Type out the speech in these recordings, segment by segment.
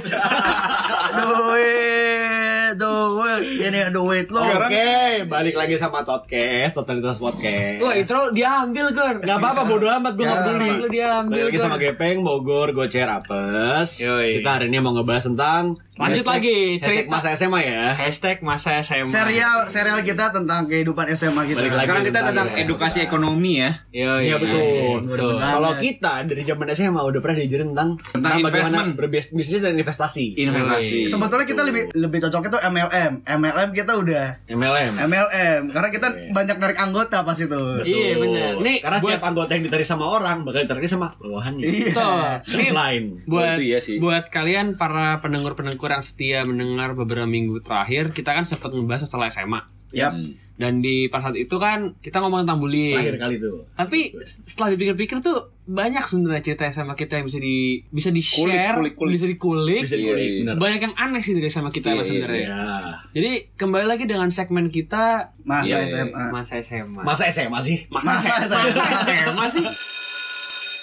duit. duit, duit. Sini duit lo. Oke, balik lagi sama Podcast, Totalitas Podcast. Wah, intro dia ambil, Gor. Gak apa-apa, bodo amat, gue gak Ya. peduli. Dia ambil. Balik lagi sama Gepeng, Bogor, Gocer, Apes. Yoi. Kita hari ini mau ngebahas tentang Lanjut hashtag- lagi, hashtag cerita. masa SMA ya. Hashtag masa SMA. Serial serial kita tentang kehidupan SMA kita. Balik lagi. Sekarang kita tentang ya. edukasi ekonomi ya. Iya, Iya betul. betul. Kalau kita dari zaman SMA udah pernah diajarin tentang Tentang bagaimana investment. berbisnis dan investasi. Investasi. Sebetulnya kita lebih lebih cocoknya tuh MLM. MLM kita udah MLM. MLM karena kita banyak narik anggota pas itu. Iya, benar. Nih, Karena buat- setiap anggota yang ditarik sama orang bakal ditarik sama bawahannya. Iya. Betul. Ini Lain. buat itu iya sih. buat kalian para pendengar-pendengar yang setia mendengar beberapa minggu terakhir, kita kan sempat ngebahas masalah SMA. Yap. Dan di pas saat itu kan kita ngomong tentang bullying. Terakhir kali tuh. Tapi setelah dipikir-pikir tuh banyak sebenarnya cerita SMA kita yang bisa di bisa di share, Kulik, kulik, kulik. bisa dikulik. Bisa Iya, dikulik, iya. bener. Banyak yang aneh sih dari SMA kita Iya, iya, sebenarnya. Ya. Jadi kembali lagi dengan segmen kita Masa Iya, iya. SMA. masa SMA. Masa SMA sih? Masa, Masa masa SMA. SMA sih?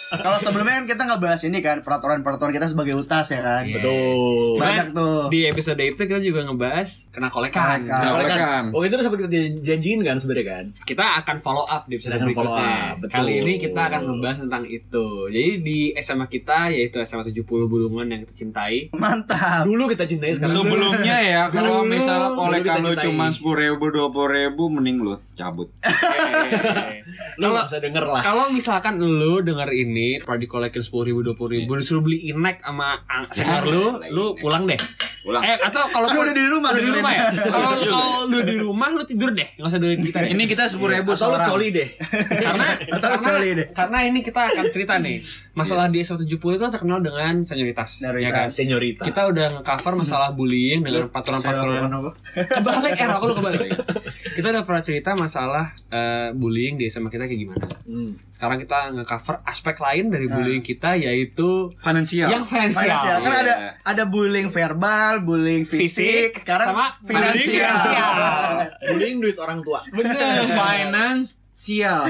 Kalau sebelumnya kan kita nggak bahas ini kan peraturan-peraturan kita sebagai utas ya kan. Iya. Betul. Cuman Banyak tuh. Di episode itu kita juga ngebahas kena kolekan. Kolekan. Nah, Oleh kan. kan, oh itu udah sempat kita janjiin kan sebenarnya kan? Kita akan follow up di episode follow berikutnya. up, betul. Kali ini kita akan membahas tentang itu. Jadi di SMA kita yaitu SMA 70 Bulungan yang kita cintai. Mantap. Dulu kita cintai sekarang. Sebelumnya ya, kalau dulu kolekan lu cuma sepuluh ribu, dua puluh ribu, mending lu cabut. Denger lah. Kalau misalkan lu denger ini pernah dikolekin sepuluh ribu dua puluh ribu disuruh beli inek sama ang- senior lu, lu pulang deh. Pulang. Eh atau kalau Kan udah di rumah udah di rumah ya. Kalau kalau lu di rumah lu tidur deh, nggak usah dengerin kita. Ini kita sepuluh ribu Atau lu coli deh. karena Atau karena, coli deh. karena ini kita akan cerita nih masalah di SMA 70 itu kan terkenal dengan senioritas, ya Senioritas. kan? Senyorita. Kita udah nge-cover masalah bullying dengan peraturan-peraturan kebalik eh aku lu kebalik. Kita udah pernah cerita masalah eh, bullying di SMA kita kayak gimana. Hmm. Sekarang kita nge-cover aspek lain dari bullying kita yaitu Finansial. yang finansial. Finansial kan Iya. ada ada bullying verbal, bullying fisik, sekarang sama finansial. finansial. Bullying duit orang tua. Bener. Finance sial.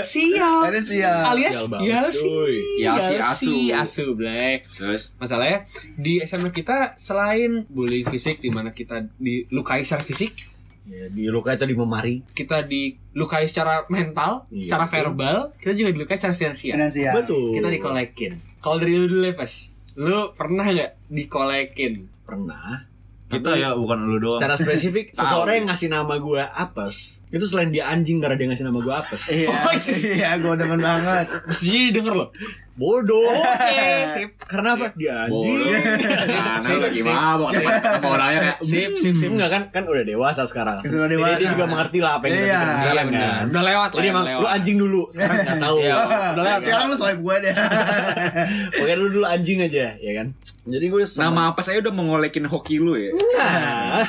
Sial. Finansial. Alias Sial ya sih. Ya si asu. si asu, Blay. Terus Masalahnya di SMA kita selain bullying fisik di mana kita dilukai secara fisik, Ya, di luka itu di memari. kita dilukai secara mental, Iya, secara betul. verbal, kita juga dilukai secara finansial. Finansial. Betul. Kita dikolekin. Kalau dari lu dulu ya, Pas. Lu pernah nggak dikolekin? Pernah. kita ya bukan lu doang. Secara spesifik, seseorang yang ngasih nama gua Apes, itu selain dia anjing karena dia ngasih nama gua Apes. Iya, Oh, iya, gue demen banget. Mesti denger loh. Bodoh. Oke, sip. Karena apa? Dia anjing. Nah, nah, lagi mabok. Sama orangnya kayak Sip, sip, sip. Enggak kan kan udah dewasa sekarang. Sudah Jadi dewasa. Dia juga mengerti lah apa yang kita Iya. bilang Iya, sekarang benar. kan. Udah lewat lah. Jadi emang lu anjing dulu, sekarang nggak tahu. Iya. Udah lewat. Sekarang lu swipe gue deh. Pokoknya lu dulu anjing aja, ya kan? Jadi gue Nama apa saya udah mengolekin hoki lu ya? Nah,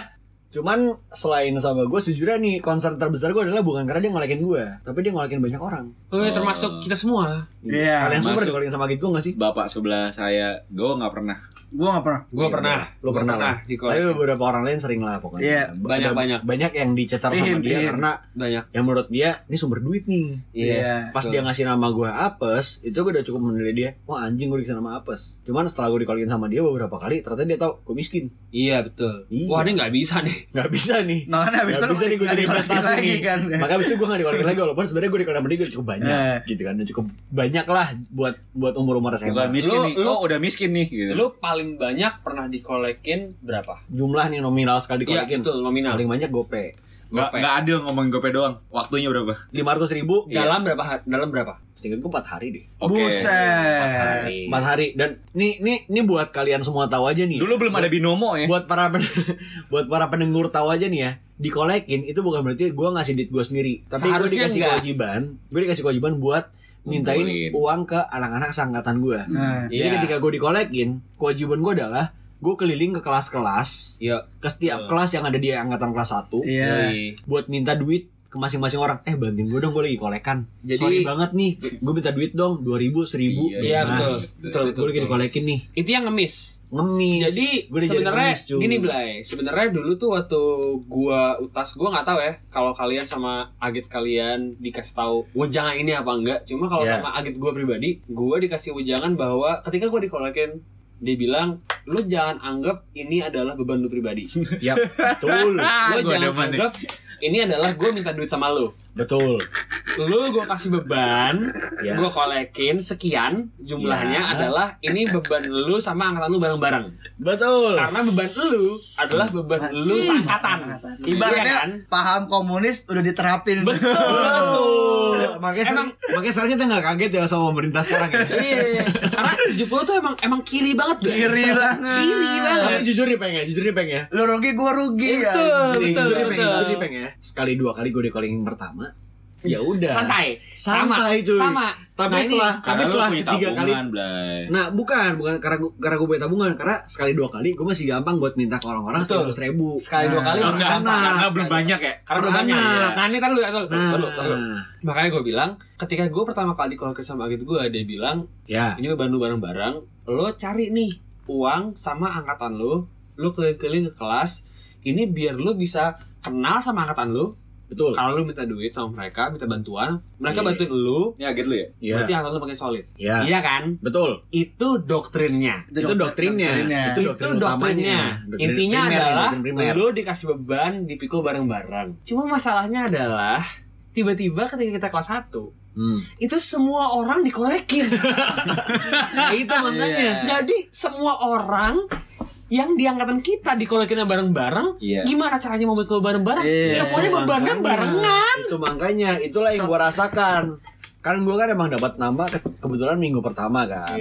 cuman selain sama gue sejujurnya nih concern terbesar gue adalah bukan karena dia ngolekin gue, tapi dia ngolekin banyak orang. Oh, ya, termasuk kita semua. Iya, Kalian semua masuk. ngolekin sama gitu gak sih? Bapak sebelah saya, gue nggak pernah. Gue gak pernah. Gue pernah. Lu Gua pernah, lah. di Tapi beberapa orang lain sering lah pokoknya. Iya, banyak- banyak. banyak yang dicecar sama Iya, dia iya. karena banyak. yang menurut dia ini sumber duit nih. Iya. Pas betul. dia ngasih nama gue Apes, itu gue udah cukup menilai dia, wah anjing gue dikasih nama Apes. Cuman setelah gue dikolekin sama dia beberapa kali, ternyata dia tahu gue miskin. Iya, betul. Iya. Wah, ini nggak bisa nih. Nggak bisa nih. Makanya habis Nggak itu bisa nih gue nggak jadi investasi lagi nih. kan. Maka abis itu gue gak dikolekin lagi walaupun sebenarnya gue dikolekin sama dia gue cukup banyak Eh. gitu kan. Dan cukup banyak lah buat buat umur-umur Bukan SMA. miskin Lu- nih. lu- oh, udah miskin nih gitu. Lu paling banyak pernah dikolekin berapa? Jumlah nih nominal sekali Iya, dikolekin. betul, nominal. Paling banyak gope. Nggak, Gope. nggak adil ngomongin gope doang. Waktunya berapa? 500 ribu. Dalam berapa? ha- Dalam berapa? Seingat gue 4 hari deh. Oke. Buset. 4 hari. Dan nih nih nih buat kalian semua tahu aja nih. Dulu belum ada binomo ya. buat para buat para pendengur tahu aja nih ya dikolekin itu bukan berarti gue ngasih duit gue sendiri tapi gue dikasih enggak. kewajiban gue dikasih kewajiban buat mintain Ngumpulin. uang ke anak-anak seangkatan gue Nah, jadi Iya. ketika gue dikolekin kewajiban gue adalah gue keliling ke kelas-kelas Iya. ke setiap Betul. kelas yang ada di angkatan kelas 1 Iya. Yoi. buat minta duit ke masing-masing orang eh bantuin gue dong gue lagi kolekan Jadi- sorry banget nih gue minta duit dong 2000 1000 Iya, Mas, betul. Betul, betul. gue lagi betul. dikolekin nih Intinya ngemis. ngemis Jadi sebenarnya gini Blay, sebenarnya dulu tuh waktu gua utas gua nggak tahu ya kalau kalian sama agit kalian dikasih tahu wejangan ini apa enggak. Cuma kalau Iya. sama agit gua pribadi, gua dikasih wejangan bahwa ketika gua dikolekin dia bilang lu jangan anggap ini adalah beban lu pribadi Ya, betul. lu gua jangan nih. Ini adalah gue minta duit sama lu Betul. lu gue kasih beban Ya. gue kolekin sekian jumlahnya Ya. adalah ini beban lu sama angkatan lu bareng-bareng Betul. karena beban lu adalah beban lu seangkatan Ibaratnya Iya kan? paham komunis udah diterapin. Betul. Makanya Emang- makanya sekarang kita nggak kaget ya sama pemerintah sekarang ya. iya karena 70 tuh emang emang kiri banget gue Kiri banget. Kiri banget. Tapi jujur nih peng ya, jujur nih peng ya. Lu rugi gua rugi ya. Betul. Jadi, jujur nih peng, betul. jujur nih peng ya. Sekali dua kali gue di calling pertama, ya udah. santai Santai, sama cuy. sama Tapi Nah, ini- setelah, tapi Karena setelah ketiga kali, Blay. nah bukan, bukan karena gue karena gue punya tabungan, karena sekali dua kali gue masih gampang buat minta ke orang-orang Betul. seratus ribu. sekali dua Nah, kali Oh, masih enggak, gampang. karena belum banyak ya. karena belum Karena banyak anak. nah ini tar dulu tar dulu, Nah, tar dulu, tar dulu. makanya gue bilang ketika gue pertama kali dikolekin sama Agit gue dia bilang ya, ini beban lu bareng-bareng lo cari nih uang sama angkatan lo lo keliling-keliling ke kelas ini biar lo bisa kenal sama angkatan lo betul. kalau lo minta duit sama mereka minta bantuan mereka Iya. bantuin lo Ini aget lu ya? Iya, berarti angkatan lo makin solid ya, iya kan betul. itu doktrinnya Itu doktrinnya. itu doktrin doktrinnya. Doktrin intinya primer, adalah doktrin primer. lo dikasih beban dipikul bareng-bareng cuma masalahnya adalah tiba-tiba ketika kita kelas 1 Hmm. itu semua orang dikolekin Nah, itu makanya. Iya. jadi semua orang yang di angkatan kita dikolekinnya bareng-bareng Iya. gimana caranya mau pikul bareng-bareng Iya. semuanya bebannya barengan Itu makanya, itulah yang gua rasakan. Kan gua kan emang dapat nama ke- kebetulan minggu pertama kan.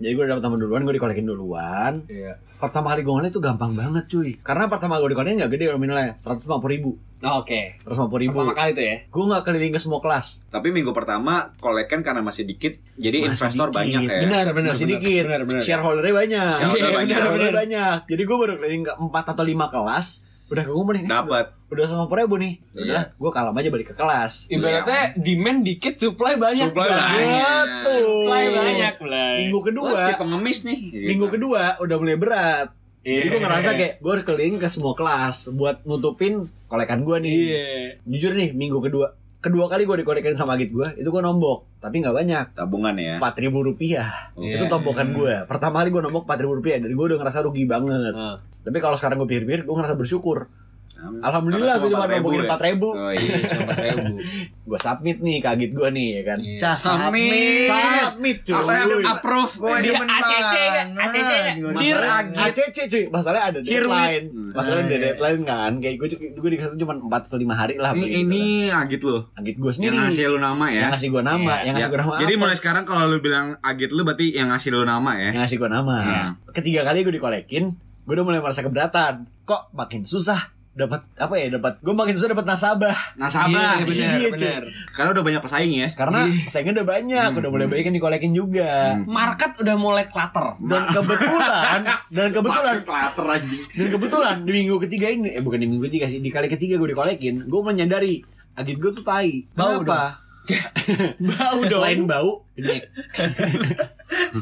Jadi gue dapat nama duluan, gue dikolekin duluan. Iya. Pertama kali gue ngeliat itu gampang banget cuy. Karena pertama gue dikolekin nggak gede nominalnya, seratus lima puluh ribu. oke Seratus lima puluh ribu. pertama kali tuh ya Gue nggak keliling ke semua kelas. Tapi minggu pertama kolekan karena masih dikit, jadi Masih investor dikit. banyak ya. benar benar Masih benar. dikit. benar benar Shareholdernya banyak. Shareholder Iya, banyak. benar, Shareholdernya benar. banyak. Jadi gue baru keliling ke empat atau lima kelas. Udah ke gue nih. Dapat. Udah sama ribu nih. Iya. Udah, gue kalam aja balik ke kelas. ibaratnya demand dikit supply banyak Supply Bang. banyak. Betul. supply banyak Blay. Minggu kedua, Wah, si pengemis nih. minggu kedua udah mulai berat. Jadi gue Iya. ngerasa kayak gue harus keliling ke semua kelas buat nutupin kolekan gue nih. iya Jujur nih minggu kedua, kedua kali gue dikolekin sama git gue, itu gue nombok, tapi nggak banyak, tabungan ya. empat ribu rupiah. Oh. Itu tombokan gue. Pertama kali gue nombok empat ribu rupiah, dan gue udah ngerasa rugi banget. Ah. Tapi kalau sekarang gue pikir-pikir, gue ngerasa bersyukur. Alhamdulillah gue cuma 4.000 nombokin ya? empat ribu. Oh iya. cuma ribu Gue submit nih ke git gue nih, ya kan. Cah Submit. Submit cuy. Apa yang approve? Gue Dia demen ACC. ACC Masalahnya- ACC cuy, masalahnya ada deadline. Hmm. Masalahnya ada Ah, iya. deadline kan. Kayak gue gue dikasih cuma 4 atau 5 hari lah. Ini, ini lah. agit lu. Agit gue sendiri. Yang ngasih lu nama ya. Yang ngasih gue nama, Iya. yang ngasih Ya, gue nama. Jadi mulai sekarang kalau lu bilang agit lu berarti yang ngasih lu nama ya. yang ngasih gue nama. Iya. Ketiga kali gue dikolekin, gue udah mulai merasa keberatan. Kok makin susah dapat apa ya dapat gue makin susah dapat nasabah Nasabah. Iya, benar, Iya, benar. Karena udah banyak pesaing ya. karena saingnya udah banyak Hmm. udah mulai banyak yang dikolekin juga Hmm. Market udah mulai clutter. dan kebetulan dan kebetulan klater anjing. dan kebetulan di minggu ketiga ini eh bukan di minggu ketiga sih di kali ketiga gue dikolekin gue menyadari agit gue tuh tai Bau Kenapa? Bau dong. selain bau penyek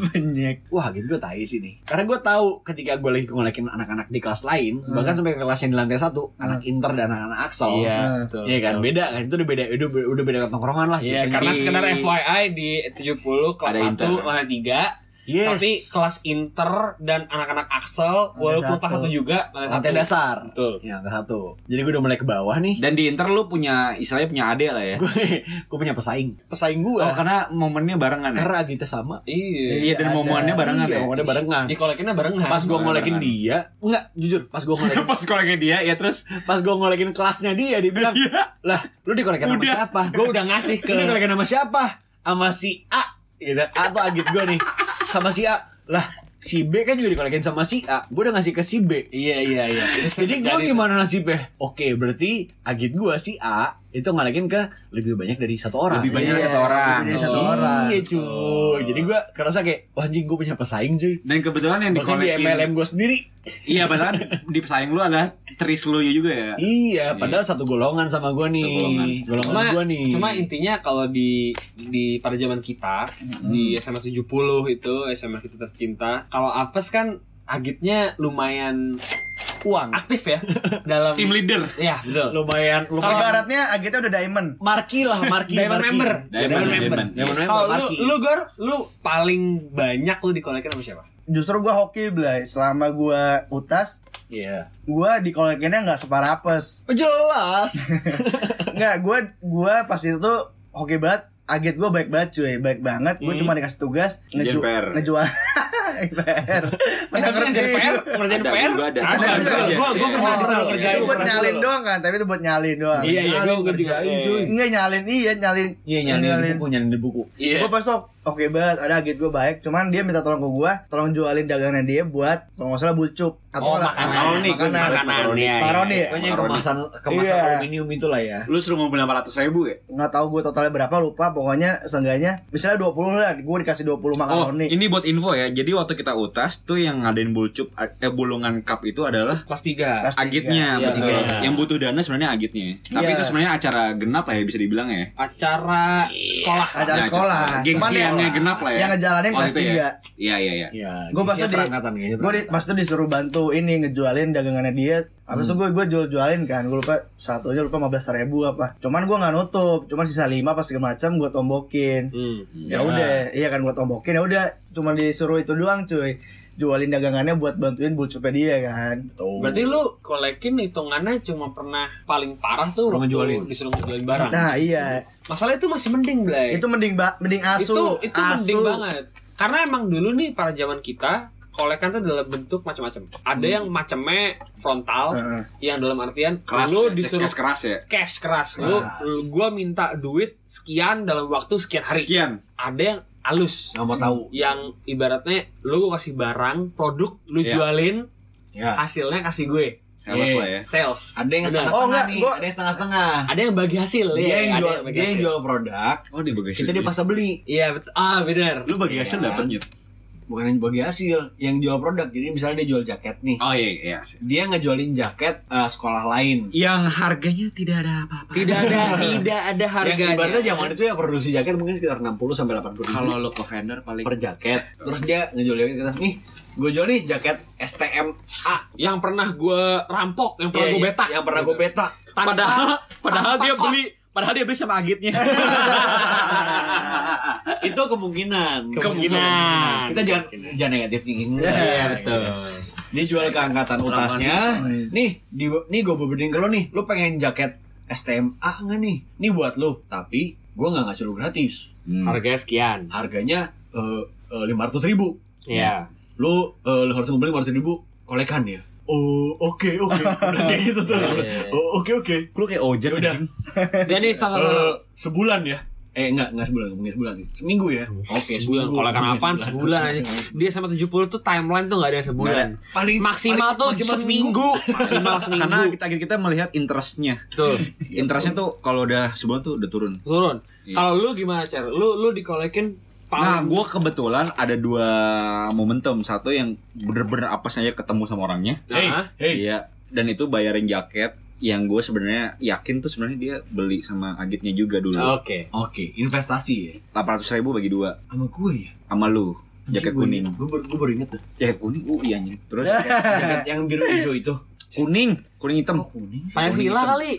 Banyak. wah agit gue tai sih nih karena gue tahu ketika gue lagi ngolekin anak-anak di kelas lain bahkan sampai ke kelas yang di lantai satu anak inter dan anak-anak aksel Iya, Nah, betul. Iya kan betul. beda kan itu udah beda udah, udah beda tongkrongan lah Iya, karena sekedar FYI di 70 kelas Ada 1 inter. lantai 3 yes. Tapi kelas inter dan anak-anak Axel Lantai walaupun satu. kelas satu juga lantai, lantai satu. dasar Betul. ya lantai satu jadi gue udah mulai ke bawah nih Dan di Inter lu punya istilahnya punya ade lah ya. gue gue punya pesaing pesaing gue Oh, karena momennya barengan ya. karena agitnya sama Iya. Iya, dan momennya barengan iya, ya. momennya barengan Di kolekinnya barengan. pas gue ngolekin dia enggak jujur pas gue ngolekin Pas kolegnya dia ya terus pas gue ngolekin kelasnya dia dia bilang lah lu dikolekin sama Udah. siapa gue udah ngasih ke lu dikolekin sama siapa sama si A gitu A tuh agit gue nih sama si A. Lah si B kan juga dikolekin sama si A. Gue udah ngasih ke si B. Iya iya iya. Jadi gue gimana nasibnya? Oke, berarti agit gue si A itu ngalahin ke lebih banyak dari satu orang. Lebih banyak Iya, satu orang. lebih dari satu Oh. orang. Iya cuy. Jadi gue kerasa kayak wah anjing gue punya pesaing cuy. dan kebetulan yang Bahkan di MLM gue sendiri. Iya, padahal di pesaing lu ada tris lu juga ya. Iya, padahal satu golongan sama gue nih. Satu golongan. Golongan Cuma, gue nih. cuma intinya kalau di di pada zaman kita di SMA 70 itu SMA kita tercinta kalau apes kan agitnya lumayan uang. aktif ya dalam Tim leader. ya betul Lumayan, lumayan. Ibaratnya agitnya udah diamond. Marki lah, marki. Diamond marki. member. Diamond Diamond member. member. Diamond member, Kalau lu, lu Gor, lu paling banyak lu dikolekin sama siapa? justru gue hoki Blay selama gue utas Iya. gue di kolekinnya nggak separah apes Oh, jelas. nggak gue gue pas itu hoki banget Agit gue baik banget cuy, baik banget. Gue Hmm. cuma dikasih tugas ngeju ngejual PR. Ngerti? ngerjain PR, ngerjain Ada, PR. juga ada. Ada, Ada, ada. ada. Gua gua pernah disuruh itu kerjain. buat nyalin doang kan, tapi itu buat nyalin doang. Iya, iya, gua gua juga. Ngerjain, cuy. Enggak nyalin, iya nyalin. Iya, nyalin di buku, nyalin di buku. Iya. Gue pas tuh oke banget, ada agit gue baik. Cuman dia minta tolong ke gue, tolong jualin dagangannya dia buat kalau nggak salah bucup Oh, nggak- makanan. makanan. Makanan, makanan. iya, iya. Makaroni ya? Pokoknya yang kemasan kemasan Iya. aluminium itulah ya. Lu suruh ngumpulin 800 ribu ya? Nggak tahu gue totalnya berapa lupa. Pokoknya seenggaknya misalnya 20 lah, gue dikasih 20 Oh, makaroni. ini buat info ya. Jadi waktu kita utas tuh yang ngadain bulcup eh bulungan cup itu adalah Kelas 3. Kelas tiga. agitnya, Iya, betul. iya. Yang butuh dana sebenarnya agitnya. Tapi Iya. itu sebenarnya acara genap lah ya bisa dibilang ya. Acara sekolah. Acara sekolah. Gengsiannya Cuman yang- genap lah ya. Yang ngejalanin Waktu kelas itu ya? 3 Iya iya iya. Iya. Gue pas di, gue di, pas disuruh bantu ini ngejualin dagangannya dia. Habis itu gue gue jual jualin kan. Gue lupa satunya lupa 15 ribu apa. Cuman gue nggak nutup. Cuman sisa 5 pas segala macam gue tombokin. Hmm. Ya udah, iya kan gue tombokin. Ya udah, cuma disuruh itu doang cuy. Jualin dagangannya buat bantuin bulcupnya dia kan. Tuh. Berarti lu kolekin hitungannya cuma pernah paling parah tuh Suruh waktu ngejualin. disuruh ngejualin barang. Nah iya, Masalah itu masih mending, Blay. itu mending ba mending asu. itu itu asu. mending banget. Karena emang dulu nih pada zaman kita kolekan tuh dalam bentuk macam-macam. Ada yang macamnya frontal, Heeh. yang dalam artian Keras. lu ya, disuruh cash keras ya. cash keras. Lu, Keras. lu gua minta duit sekian dalam waktu sekian hari. Sekian. Ada yang halus. nggak mau tahu. Yang ibaratnya lu kasih barang, produk, lu Iya. jualin, Ya. hasilnya kasih gue. Sales Iya. lah ya. Sales. Ada yang setengah Oh, setengah enggak, nih. gua- Ada yang setengah setengah. Ada yang bagi hasil. Dia ya, yang ada jual bagi dia yang hasil. jual produk. Oh di bagi Kita dipaksa beli. Iya betul. Ah benar. Lu bagi Iya hasil kan? dapat nyet. Bukan yang bagi hasil, yang jual produk. Jadi misalnya dia jual jaket nih. Oh iya iya. Dia ngejualin jaket eh, sekolah lain. Yang harganya tidak ada apa-apa. Tidak ada tidak ada Yang harganya. ibaratnya zaman itu yang produksi jaket mungkin sekitar 60 sampai 80 ribu Kalau lo ke vendor paling per jaket. Terus dia ngejual jaket kita nih, gue jual nih jaket STMA. yang pernah gue rampok, yang pernah Iya, gue iya, betak. Yang pernah gue betak. Tanpa- padahal padahal tanpa dia beli padahal dia beli sama agitnya. itu kemungkinan. Kemungkinan. Kita jangan jangan negatif thinking. Iya betul. Dia jual ke angkatan utasnya. Nih, di, nih gue berbanding ke lo nih. Lu pengen jaket STMA nggak nih? Nih buat lo. Tapi gue nggak ngasih lo gratis. Harganya sekian. Harganya lima ratus ribu. Iya. Lu, eh, lu harus ngumpulin lima ratus ribu. Kolekan ya. Oh, oke, oke. Udah kayak gitu tuh. Iya. Oh, oke, oke. Lu kayak ojer Udah. Jadi salah Eh, sebulan ya? Eh, enggak, enggak sebulan, ngomongin sebulan sih. Seminggu ya? Oke, sebulan. Kolekan apaan sebulan aja. Dia sama 70 tuh timeline tuh gak ada sebulan. Paling Maksimal paling- tuh maksimal seminggu. Maksimal seminggu. Karena kita kita melihat interestnya. Betul. Interestnya tuh kalau udah sebulan tuh udah turun. Turun. Iya. Kalau lu gimana, Cer? Lu lu dikolekin Nah, gue kebetulan ada dua momentum. Satu yang bener-bener apa saja ketemu sama orangnya. Hey, hey. Iya. Dan itu bayarin jaket yang gue sebenarnya yakin tuh sebenarnya dia beli sama agitnya juga dulu. Oke. Oke, investasi ya? 800 ribu bagi dua Sama gue ya? sama lu. Jaket kuning. Gue baru, gue baru inget tuh. Jaket kuning, uh iya anjing. Terus Jaket yang biru hijau itu. Kuning, kuning hitam. Oh, kuning. Pakai sila kali.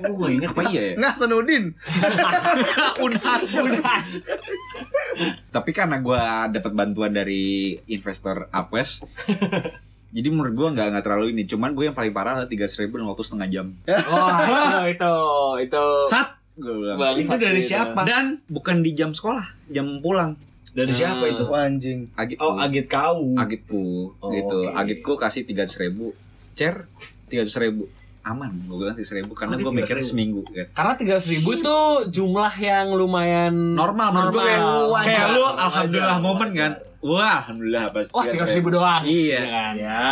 Gue gak inget. Apa iya ya? Nggak senudin. Unas. Unas. Tapi karena gue dapat bantuan dari investor Apes, jadi menurut gue nggak nggak terlalu ini. Cuman gue yang paling parah adalah tiga ribu dalam waktu setengah jam. Wah, itu itu itu. Sat, gue bilang. Bang, Itu dari satu siapa? Dan bukan di jam sekolah, jam pulang. Dari siapa itu? Wah, anjing. Agitku, Oh, agit kau. agitku, Oh, gitu. oke. Agitku kasih tiga ribu, cer tiga ribu, aman. Gue bilang tiga ribu karena Oh, gue mikir 300.000. seminggu. Kan. Karena tiga ribu tuh jumlah yang lumayan Normal, menurut gue kayak, Normal. kayak lu wajar, alhamdulillah wajar. momen kan. Wah, alhamdulillah pas. Wah tiga ribu doang. Iya. kan? Ya.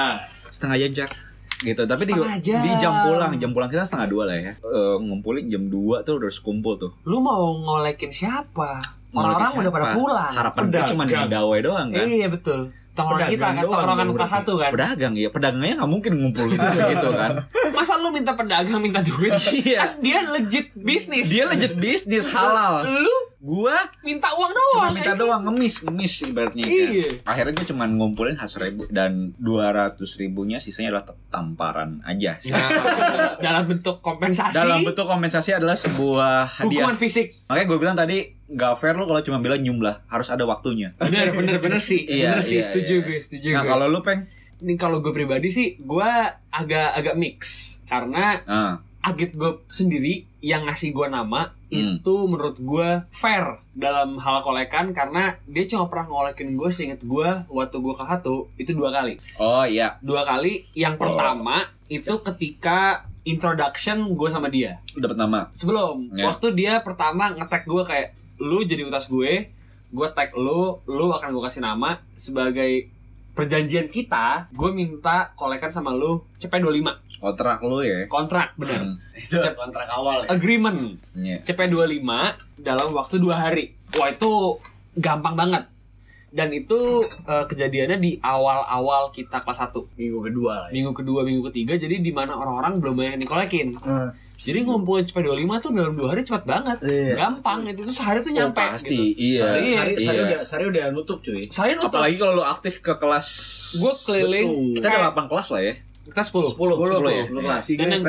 setengah jam cak gitu tapi di, jam. di jam pulang jam pulang kita setengah dua lah ya Eh, ngumpulin jam dua tuh udah harus kumpul tuh Lu mau ngolekin siapa? Orang-orang udah pada pulang. harapan gue cuma di doang kan Iya betul. Tongkrongan kita kan, tongkrongan kelas satu kan. pedagang ya pedagangnya nggak mungkin ngumpul gitu segitu kan Masa lu minta pedagang minta duit? Iya. Kan dia legit bisnis. dia legit bisnis halal Lu Gua minta uang cuma doang. minta kan? doang ngemis ngemis ibaratnya kan. Akhirnya gue cuma ngumpulin seratus ribu dan dua ratus ribunya sisanya adalah tamparan aja sih. Nah, dalam bentuk kompensasi. dalam bentuk kompensasi adalah sebuah hadiah hukuman fisik. makanya gue bilang tadi nggak fair lo kalau cuma bilang jumlah harus ada waktunya Bener bener bener sih. Iya, bener sih. iya, setuju iya. gue. Setuju nah gue. kalau lu peng Ini kalau gue pribadi sih, gue agak agak mix karena ah, agit gue sendiri yang ngasih gue nama Hmm. itu menurut gue fair dalam hal kolekan karena dia cuma pernah ngolekin gue seinget gue waktu gue ke satu itu dua kali oh iya dua kali yang pertama itu ketika introduction gue sama dia dapat nama sebelum Ya. waktu dia pertama nge-tag gue kayak lu jadi utas gue gue tag lu lu akan gue kasih nama. Sebagai perjanjian kita gue minta kolekan sama lu CP25 kontrak lu ya? Kontrak bener. Hmm, Itu kontrak awal ya. agreement. Iya. CP25 dalam waktu dua hari. Wah itu gampang banget. Dan itu eh, kejadiannya di awal-awal kita kelas 1 Minggu kedua lah ya. minggu kedua minggu ketiga jadi di mana orang-orang belum banyak yang dikolekin. Nah, jadi ngumpulin CP25 tuh dalam dua hari cepat banget Iya. gampang itu tuh sehari tuh Oh, nyampe pasti gitu. iya Sari, Iya, sari iya. udah, sari udah nutup cuy. Sehari tuh apalagi kalau lu aktif ke kelas gue keliling Betul. kita ada 8 kelas lah ya kita 10 10, 10, 10 ya? 10 kelas. Dan yang-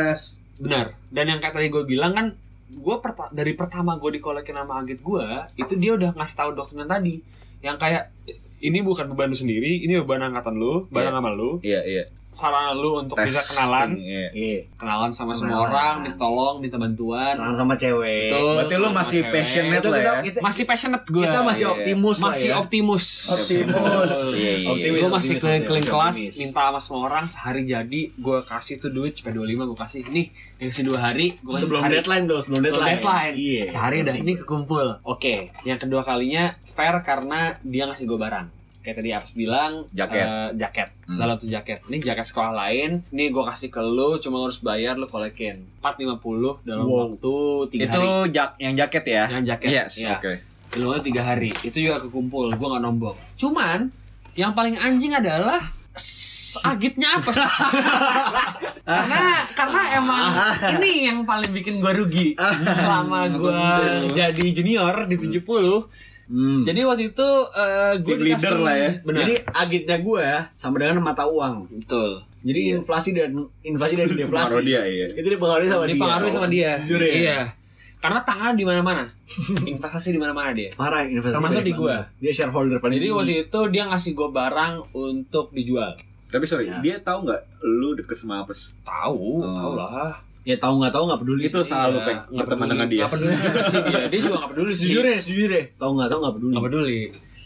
benar dan yang kayak tadi gue bilang kan gue dari pertama gue dikolekin sama agit gue itu dia udah ngasih tahu doktrin tadi yang kayak ini bukan beban lu sendiri ini beban angkatan lu bareng Iya. sama lu iya iya sarana lu untuk bisa kenalan iya. Iya. kenalan sama semua Kenalan. orang ditolong minta bantuan Kenalan sama cewek. Betul. berarti lu masih cewek. passionate Itu lah ya kita, masih passionate gue kita masih Iya. optimus lah masih ya. optimus Optimus. Iya, iya, Optimis, gue masih keliling-keliling kelas optimis. minta sama semua orang sehari jadi gue kasih tuh duit CP25 gue kasih nih dikasih dua hari gue kasih sebelum sehari. deadline tuh, sebelum Sebelum deadline. deadline. Iya. Sehari udah ini kekumpul. Oke. Yang kedua kalinya fair karena dia ngasih gue barang. Kayak tadi Abs bilang Jaket. eh, jaket. Hmm. Dalam tuh jaket. Ini jaket sekolah lain. Ini gue kasih ke lu cuma lu harus bayar lu kolekin. 450 dalam Wow. waktu 3 itu hari. jak yang jaket ya Yang jaket. yes Iya. oke Dalam waktu 3 hari. Itu juga kekumpul. Gue nggak nombok. Cuman yang paling anjing adalah agitnya apa sih? karena karena emang ini yang paling bikin gue rugi selama gue jadi junior di 70 Hmm. jadi waktu itu eh, gue leader lah ya. benar Jadi agitnya gue sama dengan mata uang. betul Jadi inflasi dan inflasi dan deflasi. Dia iya Itu dipengaruhi sama dia. dipengaruhi sama dia Jujur ya. iya karena tangan di mana-mana investasi di mana-mana dia Parah investasi. Termasuk di gua. banget. Dia shareholder paling jadi waktu itu dia ngasih gue barang untuk dijual tapi sorry Ya. dia tahu nggak lu deket sama apes tahu Oh. tahu lah Ya tahu nggak tahu nggak peduli. itu sih. salah lu Iya, peng nggak berteman dengan dia nggak peduli juga sih dia dia juga nggak peduli sih Jujur ya, jujur ya. Tahu nggak tahu nggak peduli. nggak peduli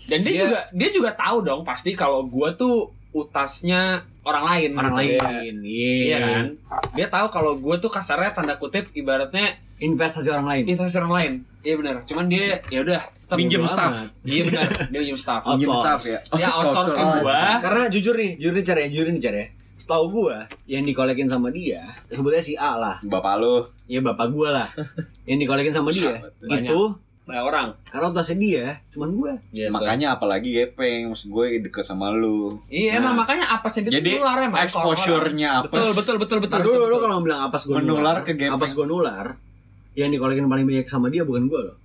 dan dia, Dia- juga dia juga tahu dong pasti kalau gue tuh utasnya orang lain Orang gitu. lain. Iya. Iya kan? Dia tahu kalau gue tuh kasarnya tanda kutip ibaratnya Investasi orang lain. investasi orang lain. Iya benar. Cuman dia ya udah Minjem bodo staff. Iya benar. Dia minjem staff. Outsource. staff ya Dia outsource ke outsource. gua. Karena jujur nih, jujur nih cara ya, jujur nih cara ya. Setahu gua yang dikolekin sama dia, sebutnya si A lah. bapak lu Ya bapak gua lah. yang dikolekin sama dia Banyak. itu Banyak orang. karena utasnya dia cuman gua. Gitu. makanya apalagi gepeng maksud gue deket sama lu Iya emang makanya apasnya dia jadi nular orang-orang. exposure-nya apa Betul betul betul betul. Betul, dulu lu betul. kalau bilang apas gua Menular nular, ke gepeng. apas gua nular, yang dikolekin paling banyak sama dia bukan gua loh.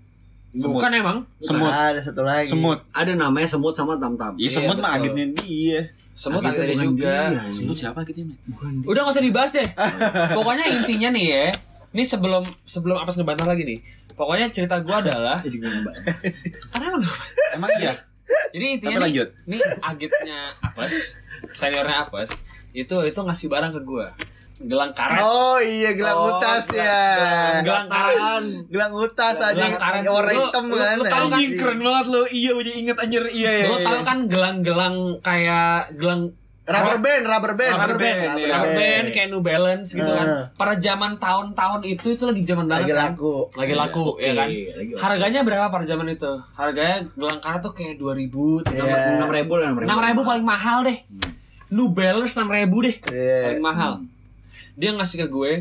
Bukan emang. semut Nah, ada satu lagi. semut Ada namanya semut sama tam-tam. iya Iya, semut mah betul. agitnya dia Semut ada juga. dia, nih. semut siapa Bukan dia. Udah gak usah dibahas deh. Pokoknya intinya nih ya. Ini sebelum sebelum apa ngebantah lagi nih. Pokoknya cerita gua adalah Jadi gua karena emang emang iya Jadi intinya Tapi nih, lanjut. nih agitnya Apes, seniornya Apes, itu itu ngasih barang ke gua. Gelang karet. Oh iya gelang Oh, utas gelang- ya. gelang karet. Gelang utas aja. Gelang karet. Warna Lu- hitam lu- kan. lu tahu kan anjing. keren banget lu iya udah inget anjir iya iya Lo tau kan gelang-gelang kayak gelang Rubber band, rubber band. rubber band, Rubber rubber band band. kayak New Balance gitu kan. Nah. Pada zaman tahun-tahun itu itu lagi zaman banget Lagi kan. laku. Lagi laku Oke, ya kan. lagi. Harganya berapa pada zaman itu? Harganya gelang karet tuh kayak 2000, Iya. Enam ribu lah, enam ribu. 6000 paling mahal deh. New Balance 6000 deh. Iya. Paling mahal. Dia ngasih ke gue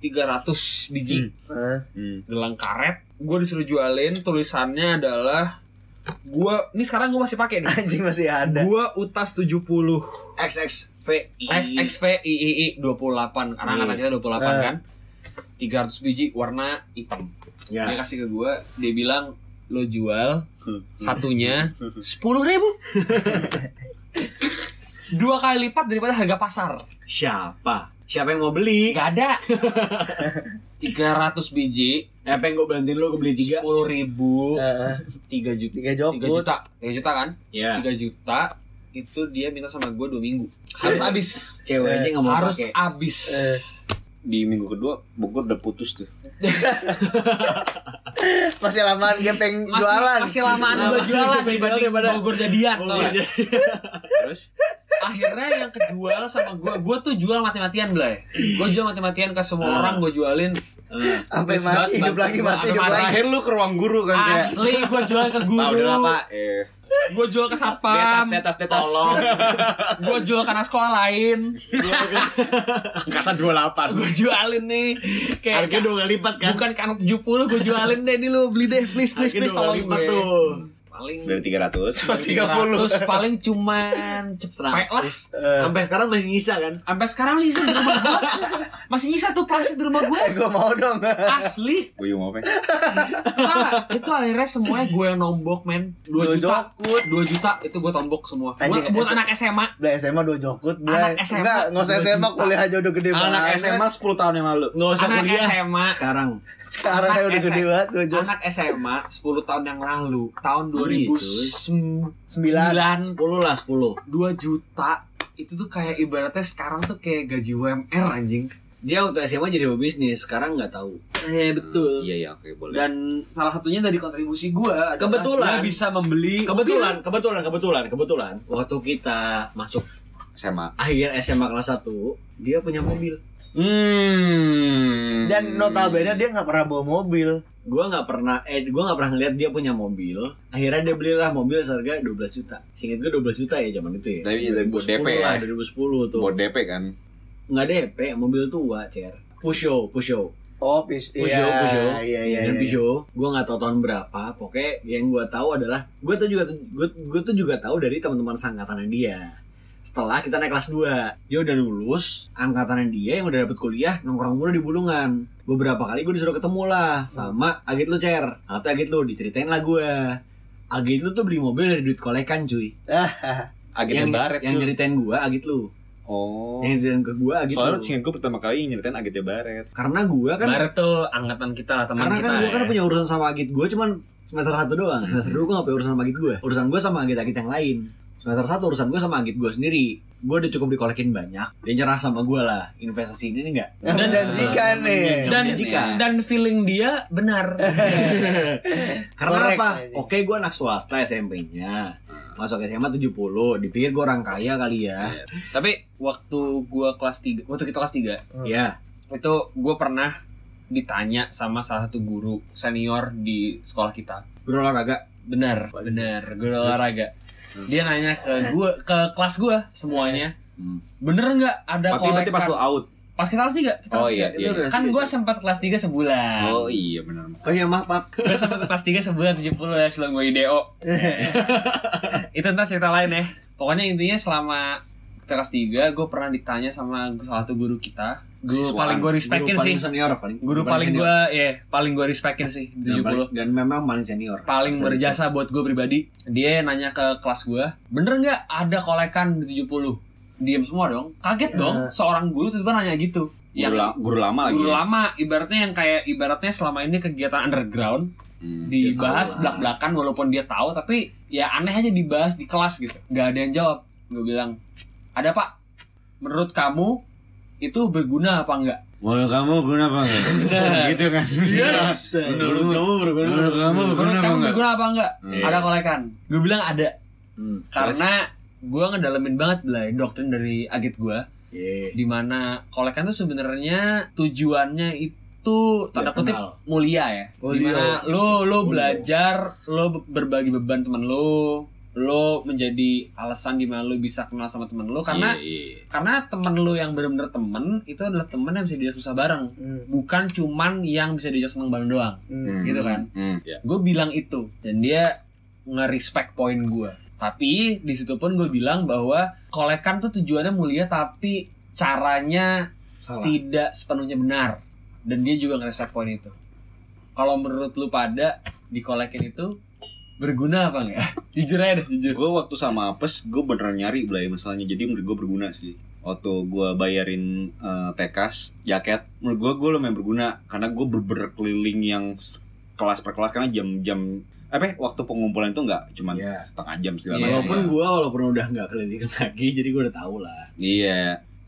300 biji Hah? gelang karet. Gue disuruh jualin tulisannya adalah gua ini sekarang gue masih pakai nih. Anjing masih ada. Gua utas 70 XXV. XXV III 28 karena angkatan kita 28 Eh. kan. 300 biji warna hitam. Ya. Dia kasih ke gua, dia bilang lo jual satunya sepuluh ribu dua kali lipat daripada harga pasar Siapa? Siapa yang mau beli? nggak ada 300 biji Apa yang gue bantuin lu gue beli tiga? sepuluh ribu Heeh. tiga juta Tiga juta tiga juta kan Ya. tiga juta itu dia minta sama gue dua minggu harus habis Cewek aja nggak mau harus pakai. habis Eh. Di minggu kedua Bogor udah putus tuh. Masih lamaan gepeng masih jualan. masih lamaan gue jualan. Dibanding daripada- Bogor jadian tau nggak? Terus? Akhirnya yang kejual sama gue gue tuh jual mati-matian Blay. Gue jual mati-matian ke semua orang gue jualin. Sampai Terus mati, hidup lagi mati, hidup lagi. terakhir lu ke ruang guru kan asli gue jual ke guru. Udah lah pak. Eh. Gue jual ke satpam. Tetas tetas tetas gue jual ke anak sekolah lain. Angkatan 28 gue jualin nih. Kayak Harga dua kali lipat kan? bukan ke anak 70 gue jualin deh ini lo beli deh please please please tolong lipat gue tuh. Paling Dari 300 300 paling cuman cepet lah. Sampai sekarang masih nyisa kan? sampai sekarang masih nyisa di rumah gue masih nyisa tuh plastik di rumah gue Eh, gue mau dong. asli. Gue mau apa Nah, itu akhirnya semuanya gue yang nombok men. 2 Dua juta. jokut. 2 juta itu gue tombok semua. Buat, buat anak SMA Beli SMA dua jokut, beli. Anak SMA, Enggak, enggak usah SMA, kuliah aja udah gede banget. Anak SMA 10 tahun yang lalu. Nggak usah anak kuliah. SMA Sekarang. Sekarang udah gede banget anak SMA 10 tahun yang lalu. Tahun Gitu. 2009 10 lah 10. 2 juta itu tuh kayak ibaratnya sekarang tuh kayak gaji UMR anjing Dia waktu SMA jadi pebisnis, sekarang nggak tahu. eh betul Iya iya oke boleh dan salah satunya dari kontribusi gue Kebetulan. dia bisa membeli Kebetulan, kebetulan, kebetulan, kebetulan. Waktu kita masuk SMA akhir SMA kelas 1, dia punya mobil. Hmm Dan notabene dia nggak pernah bawa mobil. Gua nggak pernah, eh gua nggak pernah ngeliat dia punya mobil. Akhirnya dia belilah mobil seharga 12 juta. Singkat gue 12 juta ya zaman itu ya. Tapi buat 2010 DP lah, ya? 2010 tuh. Buat DP kan Nggak DP, mobil tua, cer. Pusho, Pusho. Oh, pis. Peugeot, Iya, Peugeot. iya, iya. Dan iya. Peugeot, gue nggak tahu tahun berapa. Pokoknya yang gue tahu adalah, gue tuh juga gue, gue tuh juga tahu dari teman-teman seangkatannya dia. Setelah kita naik kelas 2 Dia udah lulus Angkatannya dia yang udah dapet kuliah Nongkrong mulu di Bulungan Beberapa kali gue disuruh ketemu lah Sama Agit lu Cer Atau Agit lu diceritain lah gue Agit lu tuh beli mobil dari duit kolekan cuy Agitnya Yang, Baret yang cuy. nyeritain gue Agit lu Oh Yang nyeritain ke gue Agit Soalnya singkat gue pertama kali nyeritain Agitnya Baret Karena gue kan Barat tuh angkatan kita lah teman Karena kita kan gue ya. kan punya urusan sama Agit gue cuman semester satu doang. Semester dua gue gak punya urusan sama Agit gue. Urusan gue sama Agit-Agit yang lain. Semester satu urusan gue sama Agit gue sendiri. Gue udah cukup dikolekin banyak. Dia nyerah sama gue lah. Investasi ini nih enggak. Menjanjikan nih. dan Menjanjikan. dan feeling dia benar Karena Korek apa? aja. Oke gue anak swasta SMP-nya. Masuk SMA 70. Dipikir gue orang kaya kali ya. tapi waktu gua kelas 3 waktu kita kelas 3 Ya. itu gua pernah ditanya sama salah satu guru senior di sekolah kita Guru olahraga. benar benar guru olahraga dia nanya ke gua ke kelas gua semuanya. Hmm. bener nggak ada Tapi berarti pas kolekan lo out? Pas kita kelas 3 kita Oh kelas iya tiga. iya udah kan gua sempat kelas 3 sebulan. Oh iya benar Oh iya maaf maaf. Gue sempet kelas 3 sebulan 70 ya sebelum gue IDO Itu ntar cerita lain ya. Pokoknya intinya selama kita kelas 3 Gue pernah ditanya sama salah satu guru kita Guru paling gue respectin Guru sih. paling senior paling. Guru paling senior. gue ya paling gue respectin sih 70 paling- dan memang paling senior. Paling Bisa berjasa buat gue pribadi. Dia nanya ke kelas gue Bener nggak ada kolekan di 70 Diem semua dong. Kaget dong Seorang guru tiba-tiba nanya gitu. Guru, la- guru lama lagi. guru ya? lama ibaratnya yang kayak ibaratnya selama ini kegiatan underground Hmm. dibahas belak-belakan walaupun dia tahu tapi ya aneh aja dibahas di kelas gitu. Nggak ada yang jawab. Gue bilang ada pak. Menurut kamu itu berguna apa enggak Menurut kamu guna apa enggak? gitu kan Yes. Menurut kamu berguna? Menurut kamu menurut berguna apa kamu enggak? berguna apa enggak Hmm. ada kolekan gue bilang ada Hmm. karena gue ngedalemin banget lah doktrin dari agit gue Iya. di mana kolekan tuh sebenarnya tujuannya itu tanda Biar kutip kenal. mulia ya Mulia. di mana lo lo belajar lo berbagi beban teman lo lo menjadi alasan di mana lo bisa kenal sama teman lo karena Iya, iya. karena teman lo yang benar-benar teman itu adalah teman yang bisa diajak susah bareng. Hmm, bukan cuman yang bisa diajak seneng bareng doang. Hmm. gitu kan? Hmm, ya. gue bilang itu dan dia nge-respect poin gue tapi di situ pun gue bilang bahwa kolekan tuh tujuannya mulia tapi caranya Salah. tidak sepenuhnya benar. Dan dia juga nge-respect poin itu. Kalau menurut lu pada dikolekin itu berguna apa enggak? jujur aja deh, jujur. gue waktu sama apes gue beneran nyari belai masalahnya jadi menurut gue berguna sih waktu gue bayarin eh, tekas jaket menurut gue gue lumayan berguna karena gue bener keliling yang kelas per kelas karena jam-jam apa ya, waktu pengumpulan itu nggak cuma Iya. setengah jam segala Iya, macam Walaupun lah. gua walaupun udah nggak keliling lagi, jadi gua udah tahu lah. iya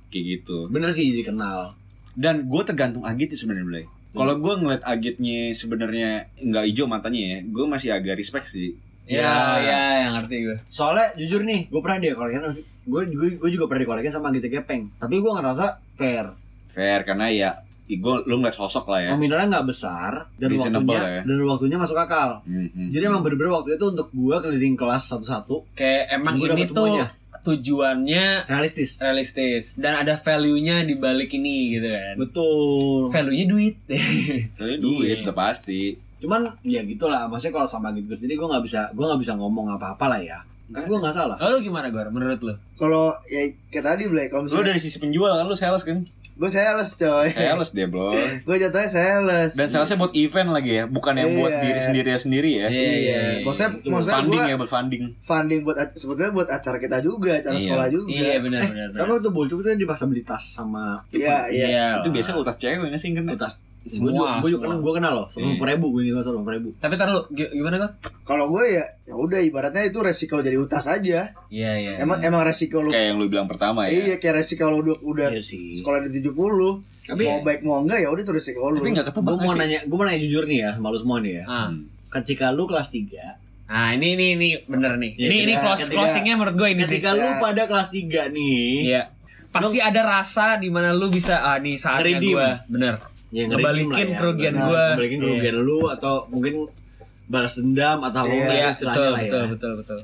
kayak gitu Bener sih jadi kenal. dan gue tergantung agit sih sebenarnya kalau gue ngeliat agitnya sebenarnya nggak hijau matanya ya gue masih agak respect sih Ya, ya, yang ngerti gue. Soalnya jujur nih, gue pernah dia kolekin, gue gue gue juga pernah dikolekin sama Gita Gepeng. Tapi gue ngerasa fair. fair karena ya gue lu ngeliat sosok lah ya Nominalnya nggak besar dan Reasonable waktunya ya. dan waktunya masuk akal. Mhm. Jadi emang bener-bener waktu itu untuk gue keliling kelas satu-satu Kayak emang ini tuh semuanya. Tujuannya realistis. realistis dan ada value-nya di balik ini gitu kan. Betul. Value-nya duit. Soalnya duit udah pasti Cuman ya gitulah. Maksudnya kalau sama gitu jadi gue nggak bisa gue nggak bisa ngomong apa-apa lah ya. Kan gue nggak salah. Oh, lu gimana Gor? Menurut lu? Kalau ya kayak tadi Blay, kalau Lu misalnya dari sisi penjual kan lu sales kan? Gue sales coy. Sales dia, Bro. gue jatuhnya sales. Dan salesnya buat event lagi ya, bukan yang buat Iya. diri sendiri sendiri ya. Iya, maksudnya maksudnya funding gue ya, buat funding. funding buat sebetulnya buat acara kita juga, acara Iya. sekolah juga. Iya, benar benar. benar. Karena waktu bocor itu dipaksa beli tas sama Iya, iya. Itu biasa utas cewek nggak sih kan? Semua, Gue juga, kenal, gue kenal loh. Seratus Iya. ribu, gue ingat seratus ribu. Tapi tar lu gi- gimana Gor? Kalau gue ya ya udah ibaratnya itu resiko jadi utas aja. Iya, iya. Emang emang resiko lu Kayak yang lu bilang pertama ya. Iya, kayak resiko lu udah, udah Iya sih. sekolah di 70 Tapi mau baik mau enggak ya udah itu resiko lu. Tapi nggak ketebak gue mau sih? nanya, gue mau nanya jujur nih ya, sama lu semua nih ya. Hmm. Ketika lu kelas 3 Nah, ini ini ini bener nih. Iya, ini ini iya. close Ketika- closingnya menurut gue ini sih. Ketika lu pada kelas 3 nih, Iya. Pasti ada rasa di mana lu bisa ah nih saatnya gue bener ya ngebalikin ya. kerugian gua. Ngebalikin Iya. kerugian lu atau mungkin balas dendam atau apa Iya, itu Iya, istilahnya betul, lah ya. betul, betul, betul.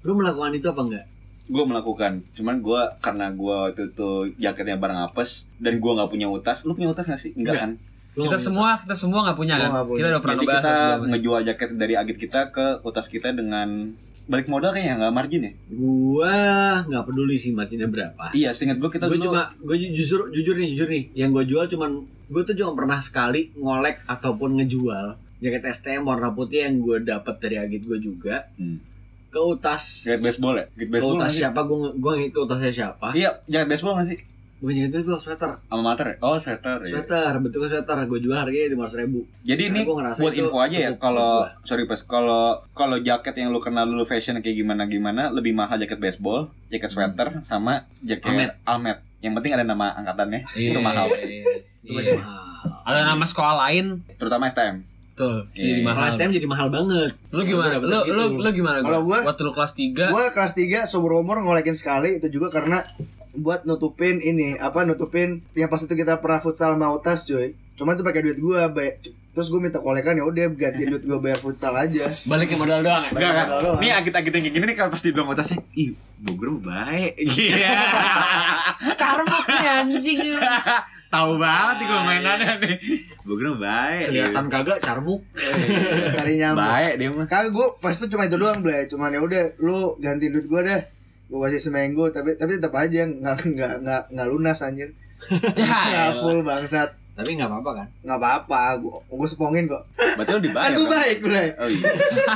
Lu melakukan itu apa enggak? Gue melakukan, cuman gue karena gue waktu itu jaketnya barang apes dan gue nggak punya utas. Lu punya utas nggak sih? Enggak kan? Lu Kita semua kita semua nggak punya kan? punya. Kita udah pernah Jadi kita ngejual jaket dari agit kita ke utas kita dengan balik modal kayaknya nggak margin ya? Gua nggak peduli sih marginnya berapa. Iya, seingat gue kita Gue dulu cuma, gue jujur, jujur nih, jujur nih. Yang gue jual cuman, gue tuh cuma pernah sekali ngolek ataupun ngejual jaket STM warna putih yang gue dapat dari agit gue juga Hmm. ke utas. jaket baseball ya? Jaket Ke utas siapa? Gue gue ngikut utasnya siapa? Iya, jaket baseball nggak sih? Gue jaket gue sweater. Alma mater ya? Oh, sweater ya. Sweater, bentuknya sweater. Gue jual harganya lima ribu. Jadi ini Karena gua ngerasa buat itu info aja ya kalau sorry pas kalau kalau jaket yang lu kenal dulu fashion kayak gimana gimana lebih mahal jaket baseball, jaket sweater sama jaket Almet. almet. Yang penting ada nama angkatannya. Iya, itu mahal. iya, iya. Itu Iya. masih mahal. Ada nama sekolah lain, Terutama STM. betul. Iya, Jadi iya. mahal. Kalau STM jadi mahal banget. Lu gimana? Gua Lu segitu. lu lu gimana? Kalau gua- waktu lu kelas 3 Gue kelas 3 seumur umur ngolekin sekali itu juga karena buat nutupin ini apa nutupin yang pas itu kita pernah futsal mau tas cuy. Cuma itu pakai duit gue terus gue minta kolekan ya udah ganti duit gue bayar futsal aja. balikin modal doang ya? Enggak, enggak. doang. Ini agit-agit yang kayak gini nih kalau pasti bilang utasnya, ih, Bogor baik. Iya. Karma nih anjing. Tahu banget nih gue mainannya nih. Bogor baik. Kelihatan kagak carmuk. Cari nyambung. baik dia mah. Kagak gue pas itu cuma itu doang blay. Cuman ya udah lu ganti duit gue deh. Gue kasih seminggu tapi tapi tetap aja nggak nggak nggak nggak lunas anjir. Ya, Nggak full bangsat. Tapi nggak apa-apa kan? Nggak apa-apa, gue gue sepongin kok. Berarti lu dibayar. Kan gue baik gue. Oh iya.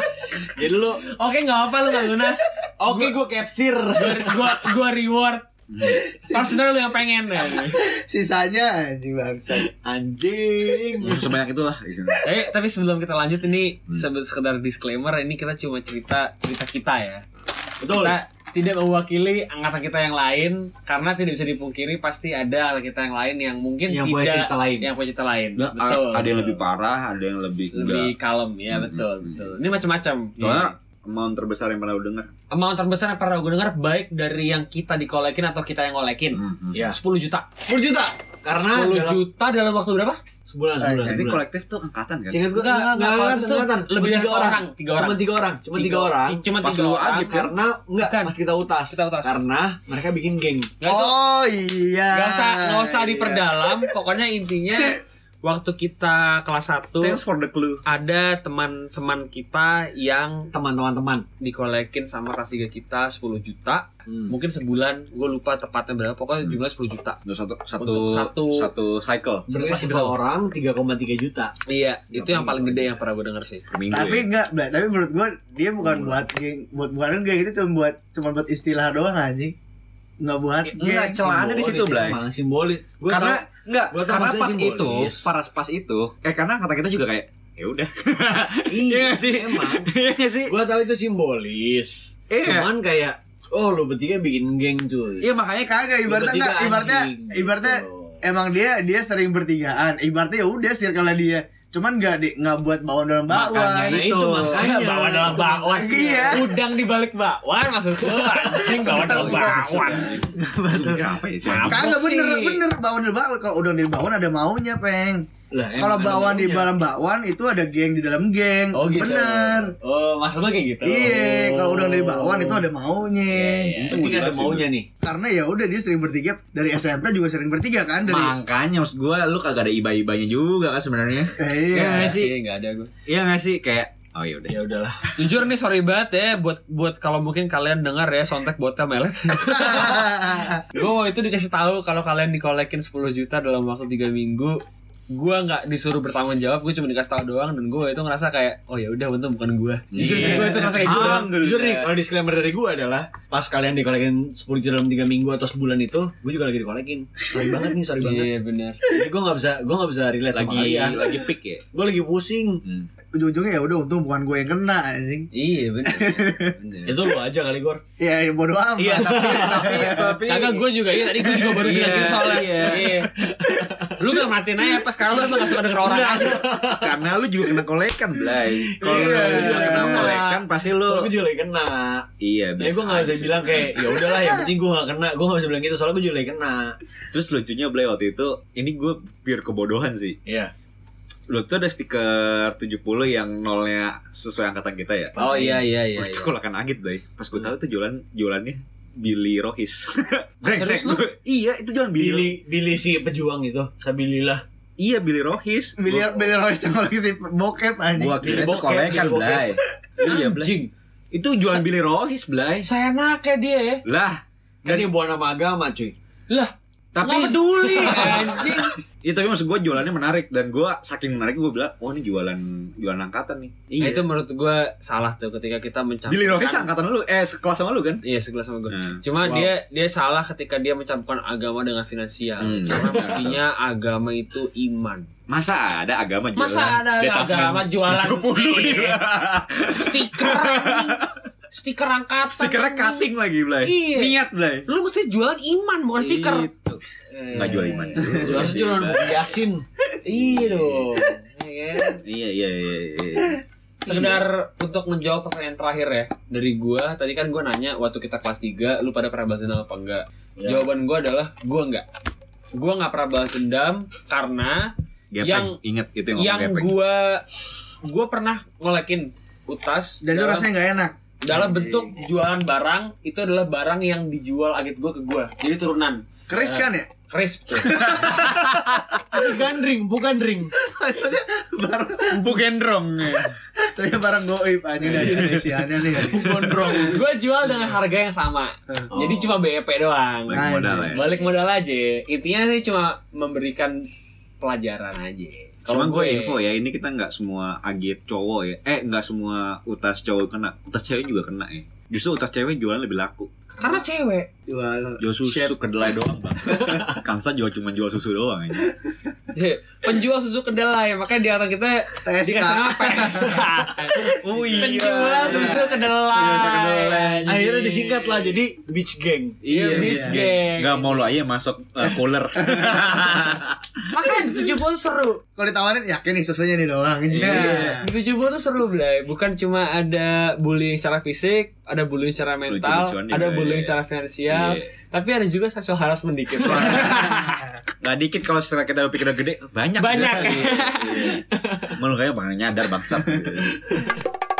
Jadi lu, Oke, nggak apa lu nggak lunas. oke gue capsir. Gua gua, gua reward. Pas sebenarnya lu yang pengen. Sisanya anjing bangsat. Anjing. Sebanyak itulah gitu. Eh, tapi sebelum kita lanjut ini sebe- sekedar disclaimer ini kita cuma cerita cerita kita ya. Betul. Kita tidak mewakili angkatan kita yang lain karena tidak bisa dipungkiri pasti ada angkatan kita yang lain yang mungkin Yang tidak punya cerita lain. yang punya cerita lain. Nah, betul. ada yang lebih parah, ada yang lebih lebih enggak. kalem ya Hmm, betul betul. Ini macam-macam. Soalnya amount terbesar yang pernah lu denger. Amount terbesar yang pernah gue dengar baik dari yang kita dikolekin atau kita yang ngolekin. Hmm, Ya. 10 juta. 10 juta. Karena 10 dalam juta dalam waktu berapa? Sebulan Eh, sebulan. Jadi sebulan. kolektif tuh angkatan kan? Singkat gue Enggak, enggak. Kalau itu lebih dari tiga orang, tiga orang. Cuma tiga orang, cuma tiga, orang. Cuma Pas tiga lu orang. kan? Karena enggak pas kita utas. Kita utas. Karena mereka bikin geng. Oh iya. Gak usah, nggak usah diperdalam. Pokoknya intinya waktu kita kelas 1 Thanks for the clue. ada teman-teman kita yang Teman-teman teman. dikolekin sama kelas 3 kita 10 juta Hmm. mungkin sebulan gue lupa tepatnya berapa pokoknya jumlah 10 juta Untuk satu satu Untuk satu- satu cycle Sebenarnya Satu. satu orang 3,3 juta. iya itu yang paling gede yang pernah gue denger sih minggu. Tapi ya. enggak, tapi menurut gua dia bukan buat geng, buat bukan geng itu cuma buat cuma buat istilah doang anjing. Enggak buat Enggak, geng. celahnya di situ, Simbolis emang, simbolis. Gua karena enggak karena pas itu simbolis. pas itu eh karena kata kita juga kayak ya udah iya sih? emang. iya sih Gua tahu itu simbolis. Iya. Cuman kayak oh lu bertiga bikin geng cuy. Iya makanya kagak ibaratnya enggak ibaratnya anjing, ibaratnya gitu. emang dia dia sering bertigaan. Ibaratnya ya udah circle dia. Cuman enggak di enggak buat bawaan dalam bawaan. Makanya Nah, itu makanya. bawa dalam bakwan Iya. udang di balik bakwan maksud lu anjing bawa dalam bakwan apa ya sih Kagak bener bener bawaan dalam bawaan. Kalau udah di bawaan ada maunya, Peng. Kalau bawaan di dalam bakwan itu ada geng di dalam geng. oh gitu Bener. oh maksudnya kayak gitu Iya, kalau udah di bakwan itu ada Iya, maunya. iya. Itu tiga ada maunya nih. Karena ya udah dia sering bertiga dari SMP juga sering bertiga kan dari makanya maksud gue lu kagak ada iba-ibanya juga kan sebenarnya Eh, Iya iya. nggak sih? sih nggak ada gue iya nggak sih kayak oh ya udah Ya udahlah. jujur nih sorry banget ya buat buat kalau mungkin kalian dengar ya sontek botol melet gue itu dikasih tahu kalau kalian dikolekin 10 juta dalam waktu 3 minggu gue nggak disuruh bertanggung jawab gue cuma dikasih tahu doang dan gue itu ngerasa kayak oh ya udah untung bukan gue jujur sih gue itu ngerasa kayak gitu Jujur nih, kalau disclaimer dari gue adalah pas kalian dikolekin 10 juta dalam 3 minggu atau sebulan itu, gue juga lagi dikolekin. Sorry banget nih, sorry banget. iya benar Jadi gue gak bisa, gue gak bisa relate sama lagi kalian. lagi pick ya Gue lagi pusing. Hmm. Ujung-ujungnya ya udah untung bukan gue yang kena anjing. iya benar benar Itu lu aja kali Gor. Ya, ya bodo amat. iya tapi tapi tapi Kagak gue juga ya tadi gue juga baru bilang Iya, soalnya iya. Iya. Lu gak matiin aja pas sekarang lu emang gak suka denger orang aja karena lu juga kena kolekan Blay kalau Iya. lu juga kena kolekan pasti lu gue juga lagi kena. iya Jadi gue gak bisa bilang kayak ya udahlah yang penting gue gak kena. Gue gak bisa bilang gitu soalnya gue juga lagi kena. terus lucunya Blay waktu itu ini gue pure kebodohan sih Iya. lu tuh ada stiker 70 yang nolnya sesuai angkatan kita ya Oh iya iya iya, Wah, itu iya. kolekan agit Blay pas gue tahu tuh jualan jualannya Billy Rohis serius lu? Gua- iya itu jualan Billy Billy, Billy si pejuang itu. Sabilillah. iya Billy Rohis Biliar biliar Royce yang lagi si bokep anjing. gua kira itu kolekan Billy Blay iya Blay. Itu jualan Billy Rohis Blay Seenaknya dia ya lah Kan dia bawa nama agama cuy. Lah tapi Nggak peduli anjing Iya tapi maksud gue jualannya menarik dan gue saking menarik gue bilang, oh ini jualan jualan angkatan nih. Nah, itu menurut gue salah tuh ketika kita mencampurkan Billy Rohis angkatan lu, eh sekelas sama lu kan? Iya sekelas sama gue. Hmm. Cuma Wow. dia dia salah ketika dia mencampurkan agama dengan finansial. Hmm. Karena mestinya agama itu iman. Masa ada agama jualan? Masa ada agama jualan 70 dia. Iya. stiker. stiker angkatan Stikernya anjing. cutting lagi, Blay. Iya. Niat, Blay. Lu mesti jualan iman bukan stiker. Gitu. Nggak jual iman. Lu harus jualan buku Yasin. Iya dong. Iya kan? Iya, iya, iya. iya. Sekedar untuk menjawab pertanyaan terakhir ya dari gua, tadi kan gua nanya waktu kita kelas 3 lu pada pernah balas dendam apa enggak? Ya. Jawaban gua adalah gua enggak. Gua nggak pernah balas dendam karena Gepeng. Yang- Ingat itu yang yang gepeng. gua gua pernah ngolekin utas Dan itu dalam, rasanya nggak enak. Dalam bentuk jualan barang itu adalah barang yang dijual agit gua ke gua jadi turunan Keris kan ya? crisp tuh. Bukan ring, bukan ring. Barang Bukan dong. Tanya barang goib anjing dari Indonesianya nih. Gondrong. gua jual dengan harga yang sama jadi cuma BEP doang Balik modal ya. balik modal aja intinya sih cuma memberikan pelajaran aja Kalau gue info ya, ini kita nggak semua agit cowok ya. Eh, nggak semua utas cowok kena. Utas cewek juga kena ya. Justru utas cewek jualan lebih laku. Karena cewek Jual Jual susu kedelai doang bang. Kansa jual cuma jual susu doang aja. Heh, penjual susu kedelai makanya di atas kita TSK. dikasih nama PSK Oh penjual susu kedelai Akhirnya disingkat lah jadi beach gang. Iya, Beach Gang. Gak mau lo aja masuk uh, cooler. Makanya di 70 tuh seru. Kalau ditawarin yakin nih susunya nih doang. Iya. Di 70 tuh seru, Blay. Bukan cuma ada bullying secara fisik, ada bullying secara mental, ada bullying iya. secara finansial, Iya. tapi ada juga sexual harassment dikit. Gak dikit kalau setelah kita udah pikir udah gede banyak. Banyak. Iya. Malu kayak bang nyadar bangsat.